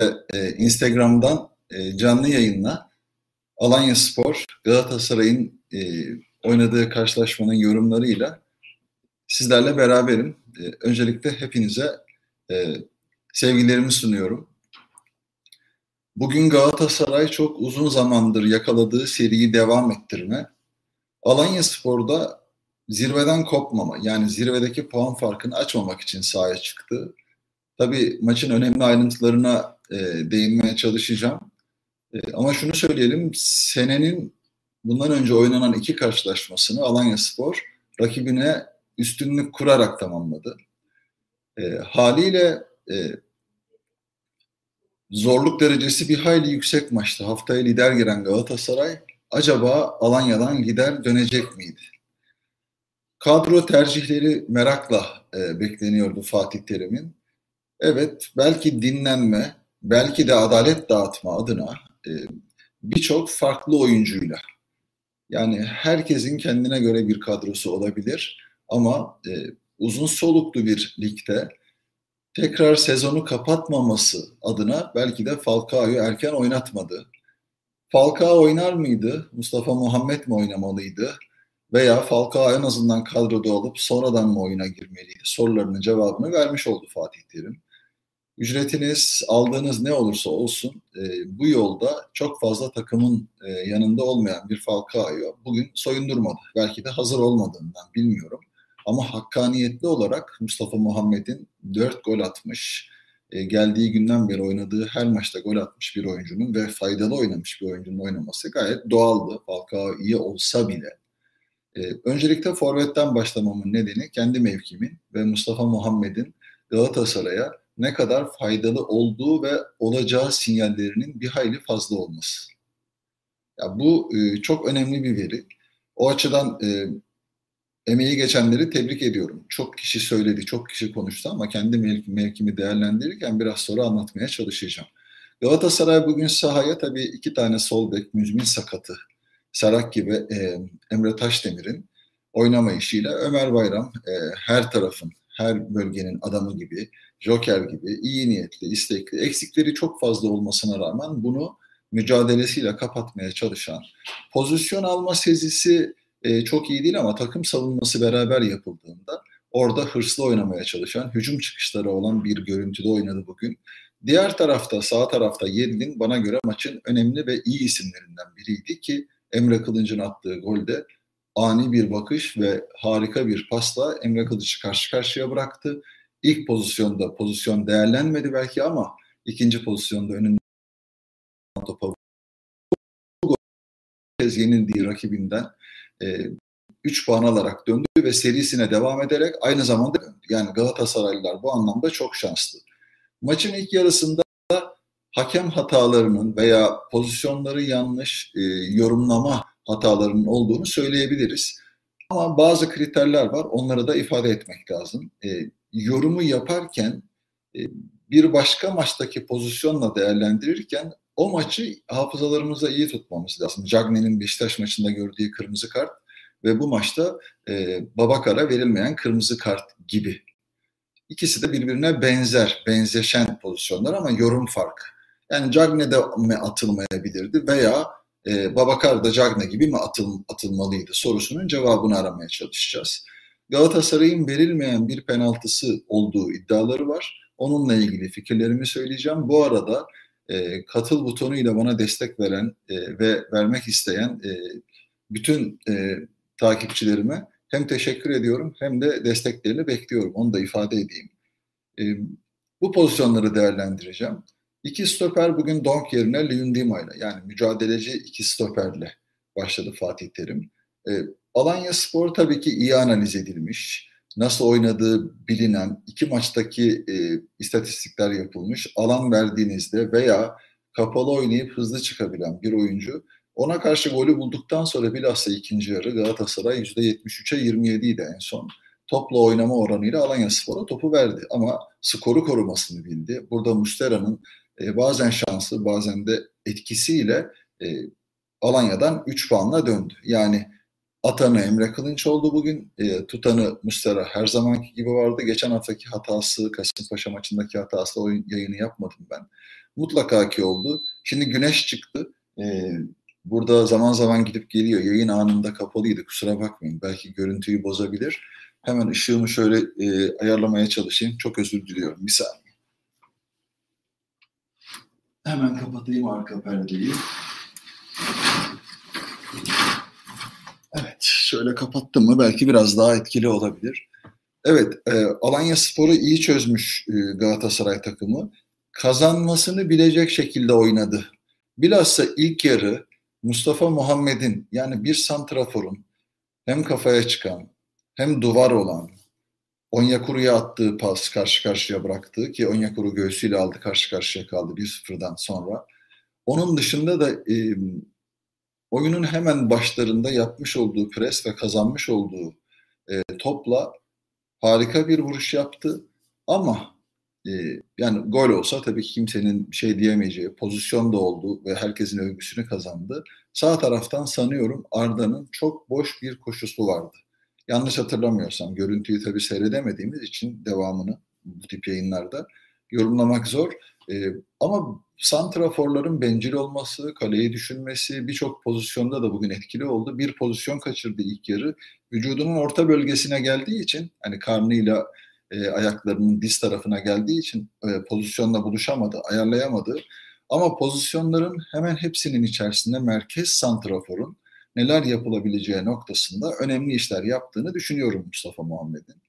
e, Instagram'dan e, canlı yayınla Alanya Spor Galatasaray'ın e, oynadığı karşılaşmanın yorumlarıyla sizlerle beraberim. E, öncelikle hepinize e, sevgilerimi sunuyorum. Bugün Galatasaray çok uzun zamandır yakaladığı seriyi devam ettirme. Alanya Spor'da zirveden kopmama yani zirvedeki puan farkını açmamak için sahaya çıktı. Tabii maçın önemli ayrıntılarına e, değinmeye çalışacağım. E, ama şunu söyleyelim, senenin bundan önce oynanan iki karşılaşmasını Alanya Spor rakibine üstünlük kurarak tamamladı. E, haliyle e, zorluk derecesi bir hayli yüksek maçtı. Haftaya lider giren Galatasaray acaba Alanya'dan lider dönecek miydi? Kadro tercihleri merakla e, bekleniyordu Fatih Terim'in. Evet, belki dinlenme, belki de adalet dağıtma adına e, birçok farklı oyuncuyla. Yani herkesin kendine göre bir kadrosu olabilir ama e, uzun soluklu bir ligde tekrar sezonu kapatmaması adına belki de Falcao'yu erken oynatmadı. Falcao oynar mıydı? Mustafa Muhammed mi oynamalıydı? Veya Falcao en azından kadroda olup sonradan mı oyuna girmeliydi? Sorularının cevabını vermiş oldu Fatih Terim. Ücretiniz, aldığınız ne olursa olsun e, bu yolda çok fazla takımın e, yanında olmayan bir Falcao'yu bugün soyundurmadı. Belki de hazır olmadığından bilmiyorum. Ama hakkaniyetli olarak Mustafa Muhammed'in 4 gol atmış, e, geldiği günden beri oynadığı her maçta gol atmış bir oyuncunun ve faydalı oynamış bir oyuncunun oynaması gayet doğaldı. Falcao iyi olsa bile. E, öncelikle forvetten başlamamın nedeni kendi mevkimin ve Mustafa Muhammed'in Galatasaray'a ne kadar faydalı olduğu ve olacağı sinyallerinin bir hayli fazla olması. Ya bu e, çok önemli bir veri. O açıdan e, emeği geçenleri tebrik ediyorum. Çok kişi söyledi, çok kişi konuştu ama kendi mevk mevkimi değerlendirirken biraz sonra anlatmaya çalışacağım. Galatasaray bugün sahaya tabii iki tane sol bek müzmin sakatı Sarak ve e, Emre Taşdemir'in oynama işiyle Ömer Bayram e, her tarafın, her bölgenin adamı gibi, Joker gibi iyi niyetli, istekli, eksikleri çok fazla olmasına rağmen bunu mücadelesiyle kapatmaya çalışan, pozisyon alma sezisi e, çok iyi değil ama takım savunması beraber yapıldığında orada hırslı oynamaya çalışan, hücum çıkışları olan bir görüntüde oynadı bugün. Diğer tarafta, sağ tarafta Yedlin bana göre maçın önemli ve iyi isimlerinden biriydi ki Emre Kılıç'ın attığı golde ani bir bakış ve harika bir pasla Emre Kılıç'ı karşı karşıya bıraktı. İlk pozisyonda pozisyon değerlenmedi belki ama ikinci pozisyonda önünde topa kez yenildiği rakibinden e, 3 puan alarak döndü ve serisine devam ederek aynı zamanda döndü. Yani Galatasaraylılar bu anlamda çok şanslı. Maçın ilk yarısında hakem hatalarının veya pozisyonları yanlış e, yorumlama hatalarının olduğunu söyleyebiliriz. Ama bazı kriterler var, onları da ifade etmek lazım. E, yorumu yaparken e, bir başka maçtaki pozisyonla değerlendirirken o maçı hafızalarımızda iyi tutmamız lazım. Cagney'in Beşiktaş maçında gördüğü kırmızı kart ve bu maçta e, Babakar'a verilmeyen kırmızı kart gibi. İkisi de birbirine benzer, benzeşen pozisyonlar ama yorum farkı. Yani Cagne de mi atılmayabilirdi veya e, Babakar da Cagne gibi mi atıl, atılmalıydı sorusunun cevabını aramaya çalışacağız. Galatasaray'ın verilmeyen bir penaltısı olduğu iddiaları var. Onunla ilgili fikirlerimi söyleyeceğim. Bu arada e, katıl butonuyla bana destek veren e, ve vermek isteyen e, bütün e, takipçilerime hem teşekkür ediyorum hem de desteklerini bekliyorum. Onu da ifade edeyim. E, bu pozisyonları değerlendireceğim. İki stoper bugün Donk yerine Luyendima ile yani mücadeleci iki stoperle başladı Fatih Terim. E, Alanya Spor tabii ki iyi analiz edilmiş nasıl oynadığı bilinen, iki maçtaki e, istatistikler yapılmış. Alan verdiğinizde veya kapalı oynayıp hızlı çıkabilen bir oyuncu ona karşı golü bulduktan sonra bilhassa ikinci yarı Galatasaray %73'e 27 idi en son. Topla oynama oranıyla Alanya Spor'a topu verdi ama skoru korumasını bildi. Burada Mustera'nın e, bazen şansı bazen de etkisiyle e, Alanya'dan 3 puanla döndü. Yani Atanı Emre Kılınç oldu bugün. E, tutanı Mustera her zamanki gibi vardı. Geçen haftaki hatası, Kasımpaşa maçındaki hatası oyun yayını yapmadım ben. Mutlaka ki oldu. Şimdi güneş çıktı. E, burada zaman zaman gidip geliyor. Yayın anında kapalıydı. Kusura bakmayın. Belki görüntüyü bozabilir. Hemen ışığımı şöyle e, ayarlamaya çalışayım. Çok özür diliyorum. Bir saniye. Hemen kapatayım arka perdeyi. Evet, şöyle kapattım mı belki biraz daha etkili olabilir. Evet, e, Alanya Spor'u iyi çözmüş e, Galatasaray takımı. Kazanmasını bilecek şekilde oynadı. Bilhassa ilk yarı Mustafa Muhammed'in yani bir santraforun hem kafaya çıkan hem duvar olan Onyekuru'ya attığı pas karşı karşıya bıraktığı ki Onyekuru göğsüyle aldı karşı karşıya kaldı 1-0'dan sonra. Onun dışında da e, oyunun hemen başlarında yapmış olduğu pres ve kazanmış olduğu e, topla harika bir vuruş yaptı. Ama e, yani gol olsa tabii ki kimsenin şey diyemeyeceği pozisyon da oldu ve herkesin övgüsünü kazandı. Sağ taraftan sanıyorum Arda'nın çok boş bir koşusu vardı. Yanlış hatırlamıyorsam görüntüyü tabii seyredemediğimiz için devamını bu tip yayınlarda yorumlamak zor. E, ama santraforların bencil olması, kaleyi düşünmesi birçok pozisyonda da bugün etkili oldu. Bir pozisyon kaçırdı ilk yarı. Vücudunun orta bölgesine geldiği için hani karnıyla e, ayaklarının diz tarafına geldiği için e, pozisyonla buluşamadı, ayarlayamadı. Ama pozisyonların hemen hepsinin içerisinde merkez santraforun neler yapılabileceği noktasında önemli işler yaptığını düşünüyorum Mustafa Muhammed'in.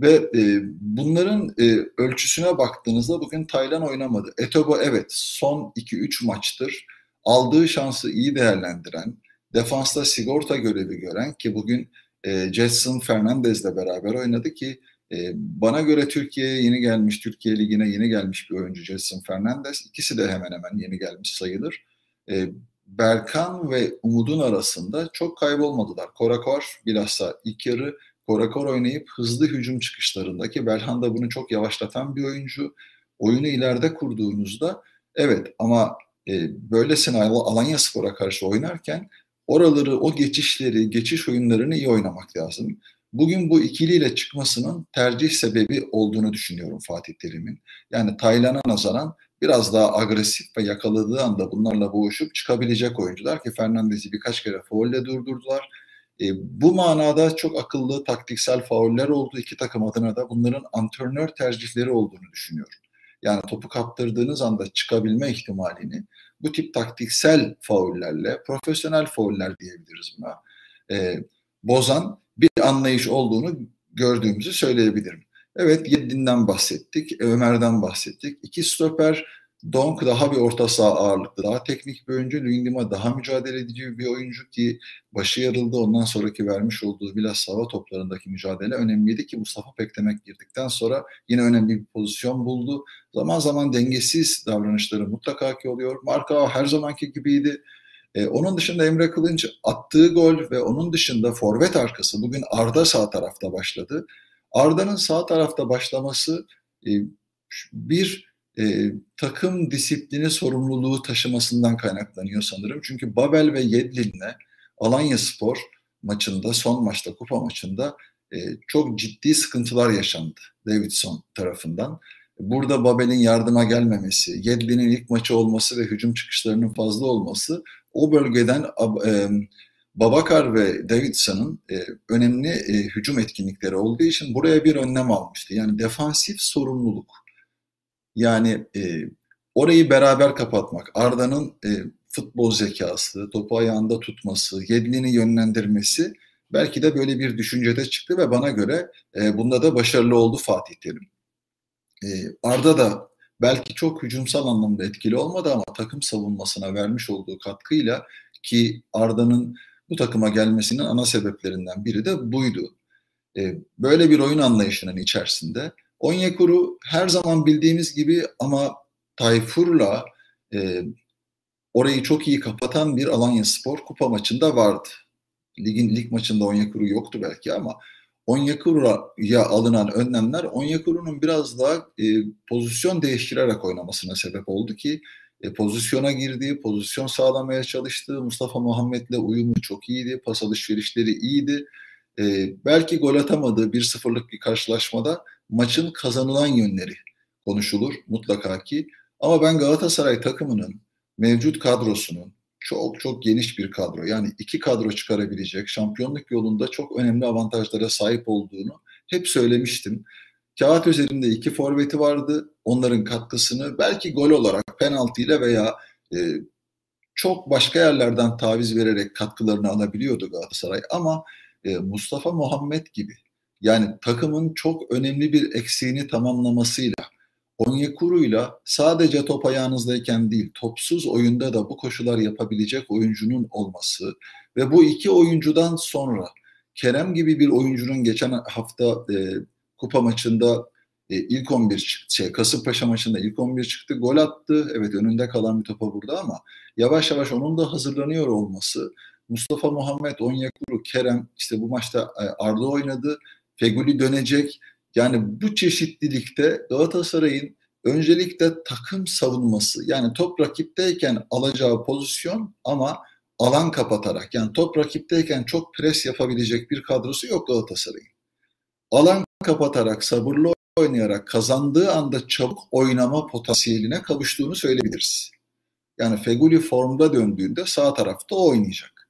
Ve e, bunların e, ölçüsüne baktığınızda bugün Taylan oynamadı. Etobo evet son 2-3 maçtır aldığı şansı iyi değerlendiren, defansta sigorta görevi gören ki bugün e, Jetson Fernandez'le beraber oynadı ki e, bana göre Türkiye'ye yeni gelmiş, Türkiye Ligi'ne yeni gelmiş bir oyuncu Jetson Fernandez. İkisi de hemen hemen yeni gelmiş sayılır. E, Berkan ve Umut'un arasında çok kaybolmadılar. Korakor bilhassa ilk yarı korakor oynayıp hızlı hücum çıkışlarındaki Belhanda bunu çok yavaşlatan bir oyuncu. Oyunu ileride kurduğunuzda evet ama e, böylesine Alanya Spor'a karşı oynarken oraları, o geçişleri, geçiş oyunlarını iyi oynamak lazım. Bugün bu ikiliyle çıkmasının tercih sebebi olduğunu düşünüyorum Fatih Terim'in. Yani Taylan'a nazaran biraz daha agresif ve yakaladığı anda bunlarla boğuşup çıkabilecek oyuncular ki Fernandez'i birkaç kere faulle durdurdular. E, bu manada çok akıllı taktiksel fauller oldu iki takım adına da bunların antrenör tercihleri olduğunu düşünüyorum. Yani topu kaptırdığınız anda çıkabilme ihtimalini bu tip taktiksel faullerle, profesyonel fauller diyebiliriz buna, e, bozan bir anlayış olduğunu gördüğümüzü söyleyebilirim. Evet Yedlin'den bahsettik, Ömer'den bahsettik. İki stoper, Donk daha bir orta saha ağırlıklı, daha teknik bir oyuncu. Lüngima daha mücadele edici bir oyuncu ki başı yarıldı. Ondan sonraki vermiş olduğu biraz hava toplarındaki mücadele önemliydi ki Mustafa Pektemek girdikten sonra yine önemli bir pozisyon buldu. Zaman zaman dengesiz davranışları mutlaka ki oluyor. Marka her zamanki gibiydi. Ee, onun dışında Emre Kılınç attığı gol ve onun dışında forvet arkası bugün Arda sağ tarafta başladı. Arda'nın sağ tarafta başlaması e, bir e, takım disiplini sorumluluğu taşımasından kaynaklanıyor sanırım. Çünkü Babel ve Yedlin'le Alanya Spor maçında, son maçta, kupa maçında e, çok ciddi sıkıntılar yaşandı Davidson tarafından. Burada Babel'in yardıma gelmemesi, Yedlin'in ilk maçı olması ve hücum çıkışlarının fazla olması o bölgeden e, Babakar ve Davidson'ın e, önemli e, hücum etkinlikleri olduğu için buraya bir önlem almıştı. Yani defansif sorumluluk. Yani e, orayı beraber kapatmak. Arda'nın e, futbol zekası, topu ayağında tutması, Yedlin'i yönlendirmesi belki de böyle bir düşüncede çıktı ve bana göre e, bunda da başarılı oldu Fatih Terim. E, Arda da belki çok hücumsal anlamda etkili olmadı ama takım savunmasına vermiş olduğu katkıyla ki Arda'nın bu takıma gelmesinin ana sebeplerinden biri de buydu. E, böyle bir oyun anlayışının içerisinde Onyekuru her zaman bildiğimiz gibi ama Tayfur'la e, orayı çok iyi kapatan bir Alanya Spor kupa maçında vardı. Ligin lig maçında Onyekuru yoktu belki ama Onyekuru'ya alınan önlemler Onyekuru'nun biraz daha e, pozisyon değiştirerek oynamasına sebep oldu ki e, pozisyona girdi, pozisyon sağlamaya çalıştı. Mustafa Muhammed'le uyumu çok iyiydi, pas alışverişleri iyiydi. E, belki gol atamadığı 1-0'lık bir karşılaşmada maçın kazanılan yönleri konuşulur mutlaka ki. Ama ben Galatasaray takımının mevcut kadrosunun çok çok geniş bir kadro. Yani iki kadro çıkarabilecek, şampiyonluk yolunda çok önemli avantajlara sahip olduğunu hep söylemiştim. Kağıt üzerinde iki forveti vardı. Onların katkısını belki gol olarak penaltıyla veya e, çok başka yerlerden taviz vererek katkılarını alabiliyordu Galatasaray. Ama e, Mustafa Muhammed gibi yani takımın çok önemli bir eksiğini tamamlamasıyla Onyekuru'yla sadece top ayağınızdayken değil, topsuz oyunda da bu koşular yapabilecek oyuncunun olması ve bu iki oyuncudan sonra Kerem gibi bir oyuncunun geçen hafta e, kupa maçında e, ilk 11 çıktı. Şey, Kasımpaşa maçında ilk 11 çıktı. Gol attı. Evet önünde kalan bir topa burada ama yavaş yavaş onun da hazırlanıyor olması. Mustafa Muhammed, Onyekuru, Kerem işte bu maçta e, Arda oynadı. Feguli dönecek. Yani bu çeşitlilikte Galatasaray'ın öncelikle takım savunması yani top rakipteyken alacağı pozisyon ama alan kapatarak yani top rakipteyken çok pres yapabilecek bir kadrosu yok Galatasaray'ın. Alan kapatarak sabırlı oynayarak kazandığı anda çabuk oynama potansiyeline kavuştuğunu söyleyebiliriz. Yani Feguli formda döndüğünde sağ tarafta oynayacak.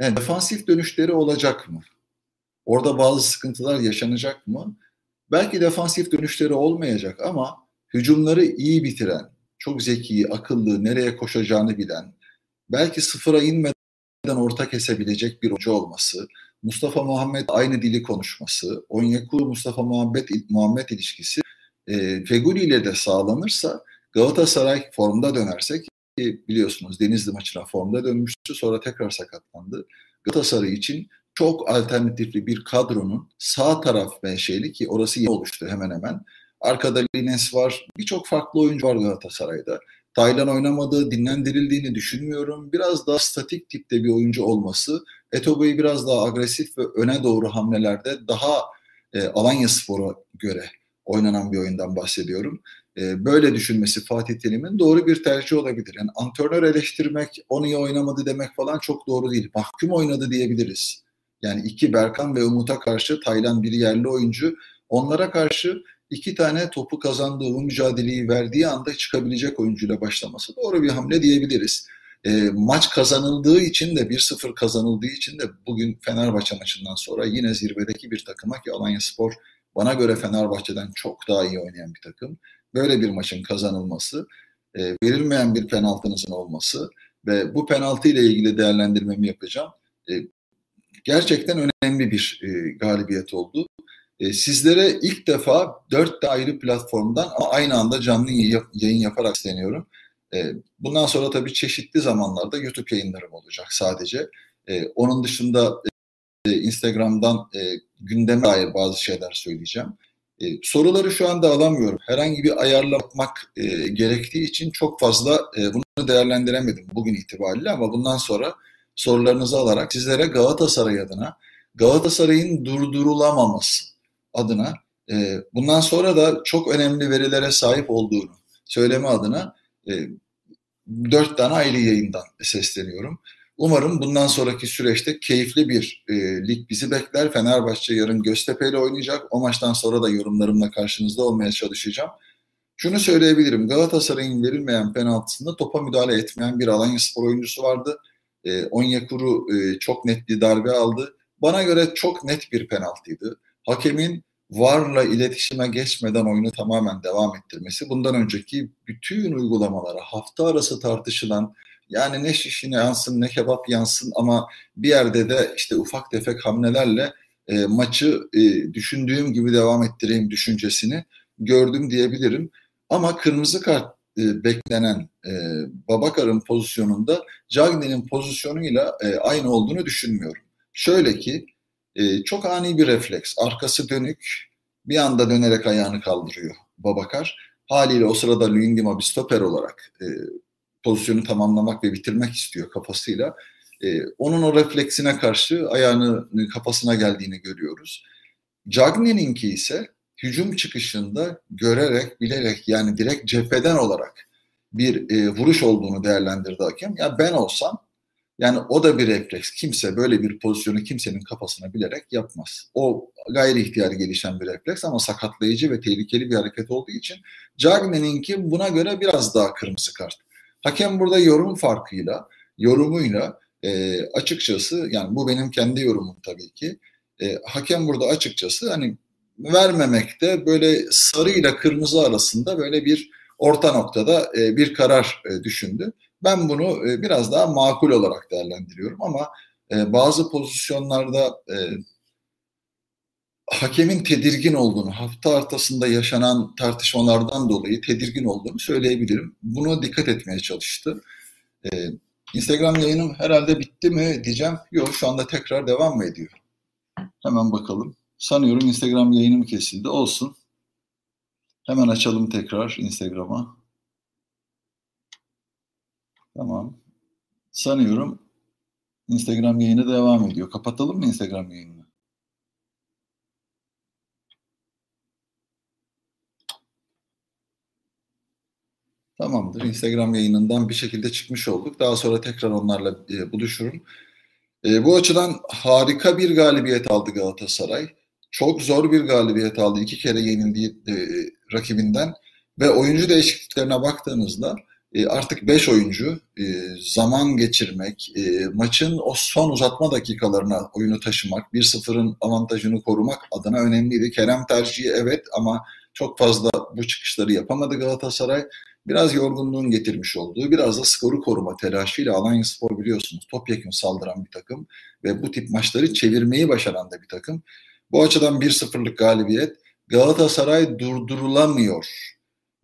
Yani defansif dönüşleri olacak mı? Orada bazı sıkıntılar yaşanacak mı? Belki defansif dönüşleri olmayacak ama hücumları iyi bitiren, çok zeki, akıllı, nereye koşacağını bilen, belki sıfıra inmeden orta kesebilecek bir hoca olması, Mustafa Muhammed aynı dili konuşması, Onyekuru Mustafa Muhammed Muhammed ilişkisi e, Feguli ile de sağlanırsa Galatasaray formda dönersek biliyorsunuz Denizli maçına formda dönmüştü sonra tekrar sakatlandı. Galatasaray için çok alternatifli bir kadronun sağ taraf menşeli ki orası oluştu hemen hemen. Arkada Lines var. Birçok farklı oyuncu var Galatasaray'da. Taylan oynamadığı, dinlendirildiğini düşünmüyorum. Biraz daha statik tipte bir oyuncu olması, Etobo'yu biraz daha agresif ve öne doğru hamlelerde daha e, Alanya Spor'a göre oynanan bir oyundan bahsediyorum. E, böyle düşünmesi Fatih Terim'in doğru bir tercih olabilir. Yani antrenör eleştirmek, onu iyi oynamadı demek falan çok doğru değil. Mahkum oynadı diyebiliriz. Yani iki Berkan ve Umut'a karşı Taylan bir yerli oyuncu. Onlara karşı iki tane topu kazandığı mücadeleyi verdiği anda çıkabilecek oyuncuyla başlaması doğru bir hamle diyebiliriz. E, maç kazanıldığı için de 1-0 kazanıldığı için de bugün Fenerbahçe maçından sonra yine zirvedeki bir takıma ki Alanya Spor bana göre Fenerbahçe'den çok daha iyi oynayan bir takım. Böyle bir maçın kazanılması, e, verilmeyen bir penaltınızın olması ve bu penaltı ile ilgili değerlendirmemi yapacağım. E, gerçekten önemli bir e, galibiyet oldu. E, sizlere ilk defa dört de ayrı platformdan aynı anda canlı yayın yaparak isteniyorum. E, bundan sonra tabii çeşitli zamanlarda YouTube yayınlarım olacak sadece. E, onun dışında e, Instagram'dan e, gündeme dair bazı şeyler söyleyeceğim. E, soruları şu anda alamıyorum. Herhangi bir ayarlamak e, gerektiği için çok fazla e, bunu değerlendiremedim bugün itibariyle ama bundan sonra sorularınızı alarak sizlere Galatasaray adına Galatasaray'ın durdurulamaması adına e, bundan sonra da çok önemli verilere sahip olduğunu söyleme adına e, dört tane ayrı yayından sesleniyorum. Umarım bundan sonraki süreçte keyifli bir e, lig bizi bekler. Fenerbahçe yarın Göztepe ile oynayacak. O maçtan sonra da yorumlarımla karşınızda olmaya çalışacağım. Şunu söyleyebilirim. Galatasaray'ın verilmeyen penaltısında topa müdahale etmeyen bir Alanya Spor oyuncusu vardı. E, Onyekuru e, çok net bir darbe aldı. Bana göre çok net bir penaltıydı. Hakemin VAR'la iletişime geçmeden oyunu tamamen devam ettirmesi. Bundan önceki bütün uygulamalara hafta arası tartışılan yani ne şişine yansın ne kebap yansın ama bir yerde de işte ufak tefek hamlelerle e, maçı e, düşündüğüm gibi devam ettireyim düşüncesini gördüm diyebilirim. Ama kırmızı kart e, beklenen e, Babakar'ın pozisyonunda Cagney'in pozisyonuyla e, aynı olduğunu düşünmüyorum. Şöyle ki e, çok ani bir refleks, arkası dönük, bir anda dönerek ayağını kaldırıyor Babakar. Haliyle o sırada Luyendama bir stoper olarak e, pozisyonu tamamlamak ve bitirmek istiyor kafasıyla. E, onun o refleksine karşı ayağını kafasına geldiğini görüyoruz. Cagney'inki ise hücum çıkışında görerek, bilerek yani direkt cepheden olarak bir e, vuruş olduğunu değerlendirdi hakem. Ya ben olsam yani o da bir refleks. Kimse böyle bir pozisyonu kimsenin kafasına bilerek yapmaz. O gayri ihtiyari gelişen bir refleks ama sakatlayıcı ve tehlikeli bir hareket olduğu için Cagne'ninki buna göre biraz daha kırmızı kart. Hakem burada yorum farkıyla, yorumuyla e, açıkçası yani bu benim kendi yorumum tabii ki. E, hakem burada açıkçası hani vermemekte böyle sarı ile kırmızı arasında böyle bir orta noktada e, bir karar e, düşündü. Ben bunu e, biraz daha makul olarak değerlendiriyorum ama bazı pozisyonlarda hakemin tedirgin olduğunu, hafta ortasında yaşanan tartışmalardan dolayı tedirgin olduğunu söyleyebilirim. Buna dikkat etmeye çalıştı. Instagram yayınım herhalde bitti mi diyeceğim. Yok şu anda tekrar devam mı ediyor? Hemen bakalım. Sanıyorum Instagram yayınım kesildi. Olsun. Hemen açalım tekrar Instagram'a. Tamam. Sanıyorum Instagram yayını devam ediyor. Kapatalım mı Instagram yayını? Tamamdır. Instagram yayınından bir şekilde çıkmış olduk. Daha sonra tekrar onlarla e, buluşurum. E, bu açıdan harika bir galibiyet aldı Galatasaray. Çok zor bir galibiyet aldı. İki kere yenildiği e, rakibinden ve oyuncu değişikliklerine baktığınızda e, artık 5 oyuncu e, zaman geçirmek, e, maçın o son uzatma dakikalarına oyunu taşımak, 1-0'ın avantajını korumak adına önemliydi. Kerem tercihi evet ama çok fazla bu çıkışları yapamadı Galatasaray biraz yorgunluğun getirmiş olduğu, biraz da skoru koruma telaşıyla Alanya Spor biliyorsunuz topyekun saldıran bir takım ve bu tip maçları çevirmeyi başaran da bir takım. Bu açıdan 1-0'lık galibiyet. Galatasaray durdurulamıyor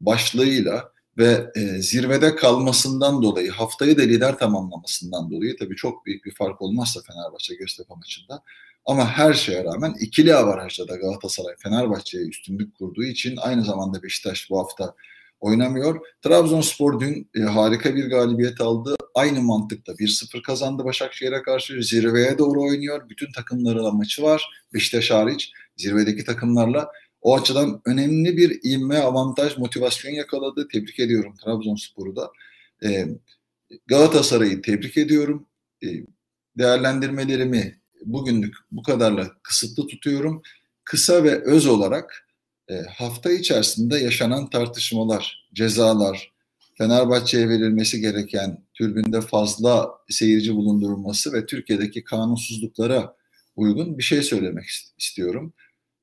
başlığıyla ve e, zirvede kalmasından dolayı haftayı da lider tamamlamasından dolayı tabii çok büyük bir fark olmazsa Fenerbahçe Göztepe maçında ama her şeye rağmen ikili avarajda da Galatasaray Fenerbahçe'ye üstünlük kurduğu için aynı zamanda Beşiktaş bu hafta oynamıyor. Trabzonspor dün e, harika bir galibiyet aldı. Aynı mantıkta 1-0 kazandı Başakşehir'e karşı. Zirveye doğru oynuyor. Bütün takımlarla maçı var. Beşiktaş hariç zirvedeki takımlarla. O açıdan önemli bir inme, avantaj, motivasyon yakaladı. Tebrik ediyorum Trabzonspor'u da. E, Galatasaray'ı tebrik ediyorum. E, değerlendirmelerimi bugünlük bu kadarla kısıtlı tutuyorum. Kısa ve öz olarak hafta içerisinde yaşanan tartışmalar, cezalar, Fenerbahçe'ye verilmesi gereken türbünde fazla seyirci bulundurulması ve Türkiye'deki kanunsuzluklara uygun bir şey söylemek istiyorum.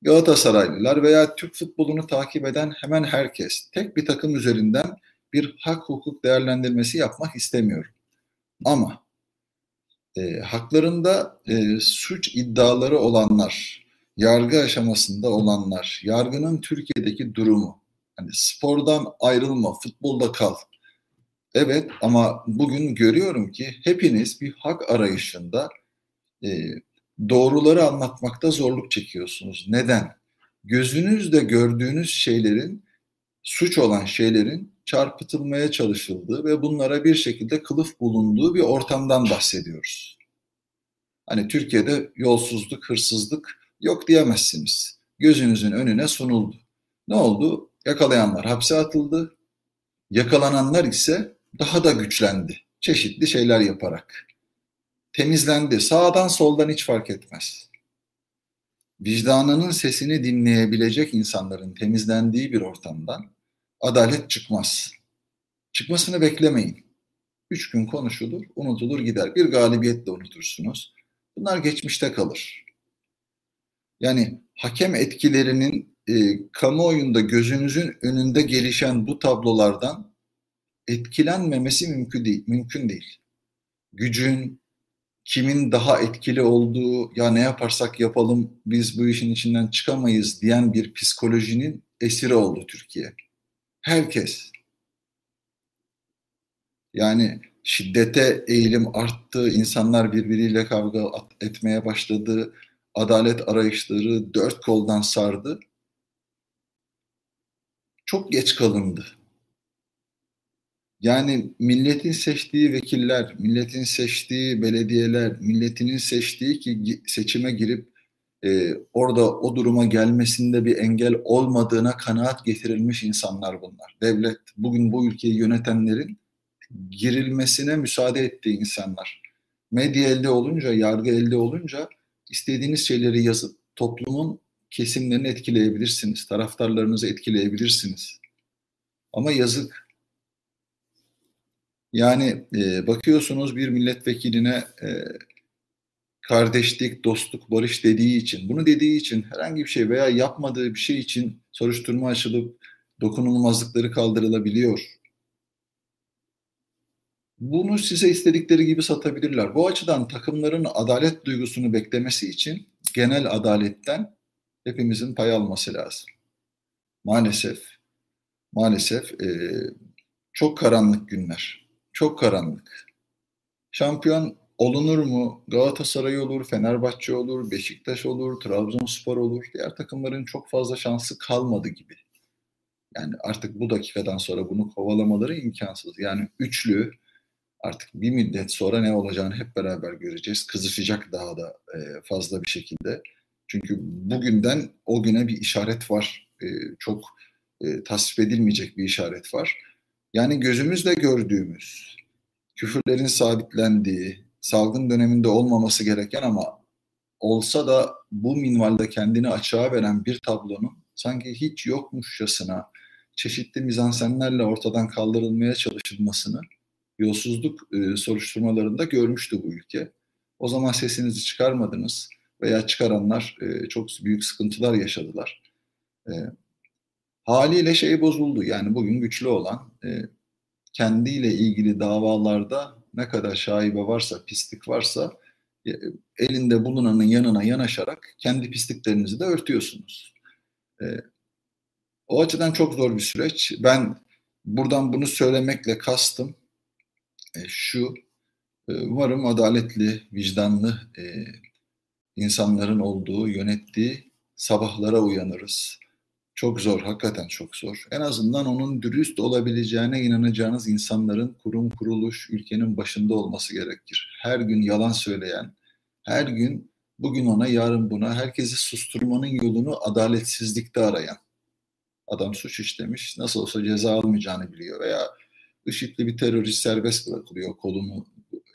Galatasaraylılar veya Türk futbolunu takip eden hemen herkes tek bir takım üzerinden bir hak hukuk değerlendirmesi yapmak istemiyorum. Ama e, haklarında e, suç iddiaları olanlar, yargı aşamasında olanlar, yargının Türkiye'deki durumu, hani spordan ayrılma, futbolda kal. Evet ama bugün görüyorum ki hepiniz bir hak arayışında e, doğruları anlatmakta zorluk çekiyorsunuz. Neden? Gözünüzde gördüğünüz şeylerin, suç olan şeylerin çarpıtılmaya çalışıldığı ve bunlara bir şekilde kılıf bulunduğu bir ortamdan bahsediyoruz. Hani Türkiye'de yolsuzluk, hırsızlık, yok diyemezsiniz. Gözünüzün önüne sunuldu. Ne oldu? Yakalayanlar hapse atıldı. Yakalananlar ise daha da güçlendi. Çeşitli şeyler yaparak. Temizlendi. Sağdan soldan hiç fark etmez. Vicdanının sesini dinleyebilecek insanların temizlendiği bir ortamdan adalet çıkmaz. Çıkmasını beklemeyin. Üç gün konuşulur, unutulur gider. Bir galibiyetle unutursunuz. Bunlar geçmişte kalır. Yani hakem etkilerinin e, kamuoyunda gözünüzün önünde gelişen bu tablolardan etkilenmemesi mümkün değil. Mümkün değil. Gücün, kimin daha etkili olduğu, ya ne yaparsak yapalım biz bu işin içinden çıkamayız diyen bir psikolojinin esiri oldu Türkiye. Herkes. Yani şiddete eğilim arttı, insanlar birbiriyle kavga etmeye başladı, adalet arayışları dört koldan sardı. Çok geç kalındı. Yani milletin seçtiği vekiller, milletin seçtiği belediyeler, milletinin seçtiği ki seçime girip e, orada o duruma gelmesinde bir engel olmadığına kanaat getirilmiş insanlar bunlar. Devlet bugün bu ülkeyi yönetenlerin girilmesine müsaade ettiği insanlar. Medya elde olunca, yargı elde olunca istediğiniz şeyleri yazıp toplumun kesimlerini etkileyebilirsiniz, taraftarlarınızı etkileyebilirsiniz. Ama yazık. Yani e, bakıyorsunuz bir milletvekiline e, kardeşlik, dostluk, barış dediği için, bunu dediği için herhangi bir şey veya yapmadığı bir şey için soruşturma açılıp dokunulmazlıkları kaldırılabiliyor. Bunu size istedikleri gibi satabilirler. Bu açıdan takımların adalet duygusunu beklemesi için genel adaletten hepimizin pay alması lazım. Maalesef, maalesef e, çok karanlık günler. Çok karanlık. Şampiyon olunur mu? Galatasaray olur, Fenerbahçe olur, Beşiktaş olur, Trabzonspor olur. Diğer takımların çok fazla şansı kalmadı gibi. Yani artık bu dakikadan sonra bunu kovalamaları imkansız. Yani üçlü artık bir müddet sonra ne olacağını hep beraber göreceğiz. Kızışacak daha da e, fazla bir şekilde. Çünkü bugünden o güne bir işaret var. E, çok e, tasvip edilmeyecek bir işaret var. Yani gözümüzle gördüğümüz, küfürlerin sabitlendiği, salgın döneminde olmaması gereken ama olsa da bu minvalde kendini açığa veren bir tablonun sanki hiç yokmuşçasına çeşitli mizansenlerle ortadan kaldırılmaya çalışılmasını yolsuzluk e, soruşturmalarında görmüştü bu ülke. O zaman sesinizi çıkarmadınız veya çıkaranlar e, çok büyük sıkıntılar yaşadılar. E, haliyle şey bozuldu. Yani bugün güçlü olan e, kendiyle ilgili davalarda ne kadar şaibe varsa, pislik varsa e, elinde bulunanın yanına yanaşarak kendi pisliklerinizi de örtüyorsunuz. E, o açıdan çok zor bir süreç. Ben buradan bunu söylemekle kastım şu, e, umarım adaletli, vicdanlı e, insanların olduğu, yönettiği sabahlara uyanırız. Çok zor, hakikaten çok zor. En azından onun dürüst olabileceğine inanacağınız insanların kurum, kuruluş, ülkenin başında olması gerekir. Her gün yalan söyleyen, her gün bugün ona, yarın buna, herkesi susturmanın yolunu adaletsizlikte arayan. Adam suç işlemiş, nasıl olsa ceza almayacağını biliyor veya IŞİD'li bir terörist serbest bırakılıyor kolunu,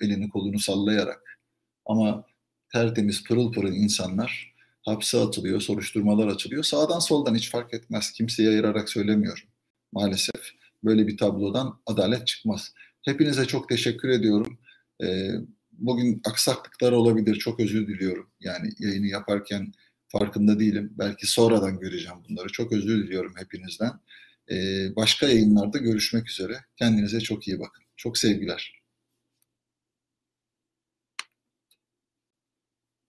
elini kolunu sallayarak. Ama tertemiz pırıl pırıl insanlar hapse atılıyor, soruşturmalar açılıyor. Sağdan soldan hiç fark etmez. Kimseye ayırarak söylemiyorum. Maalesef böyle bir tablodan adalet çıkmaz. Hepinize çok teşekkür ediyorum. Ee, bugün aksaklıklar olabilir. Çok özür diliyorum. Yani yayını yaparken farkında değilim. Belki sonradan göreceğim bunları. Çok özür diliyorum hepinizden. Başka yayınlarda görüşmek üzere. Kendinize çok iyi bakın. Çok sevgiler.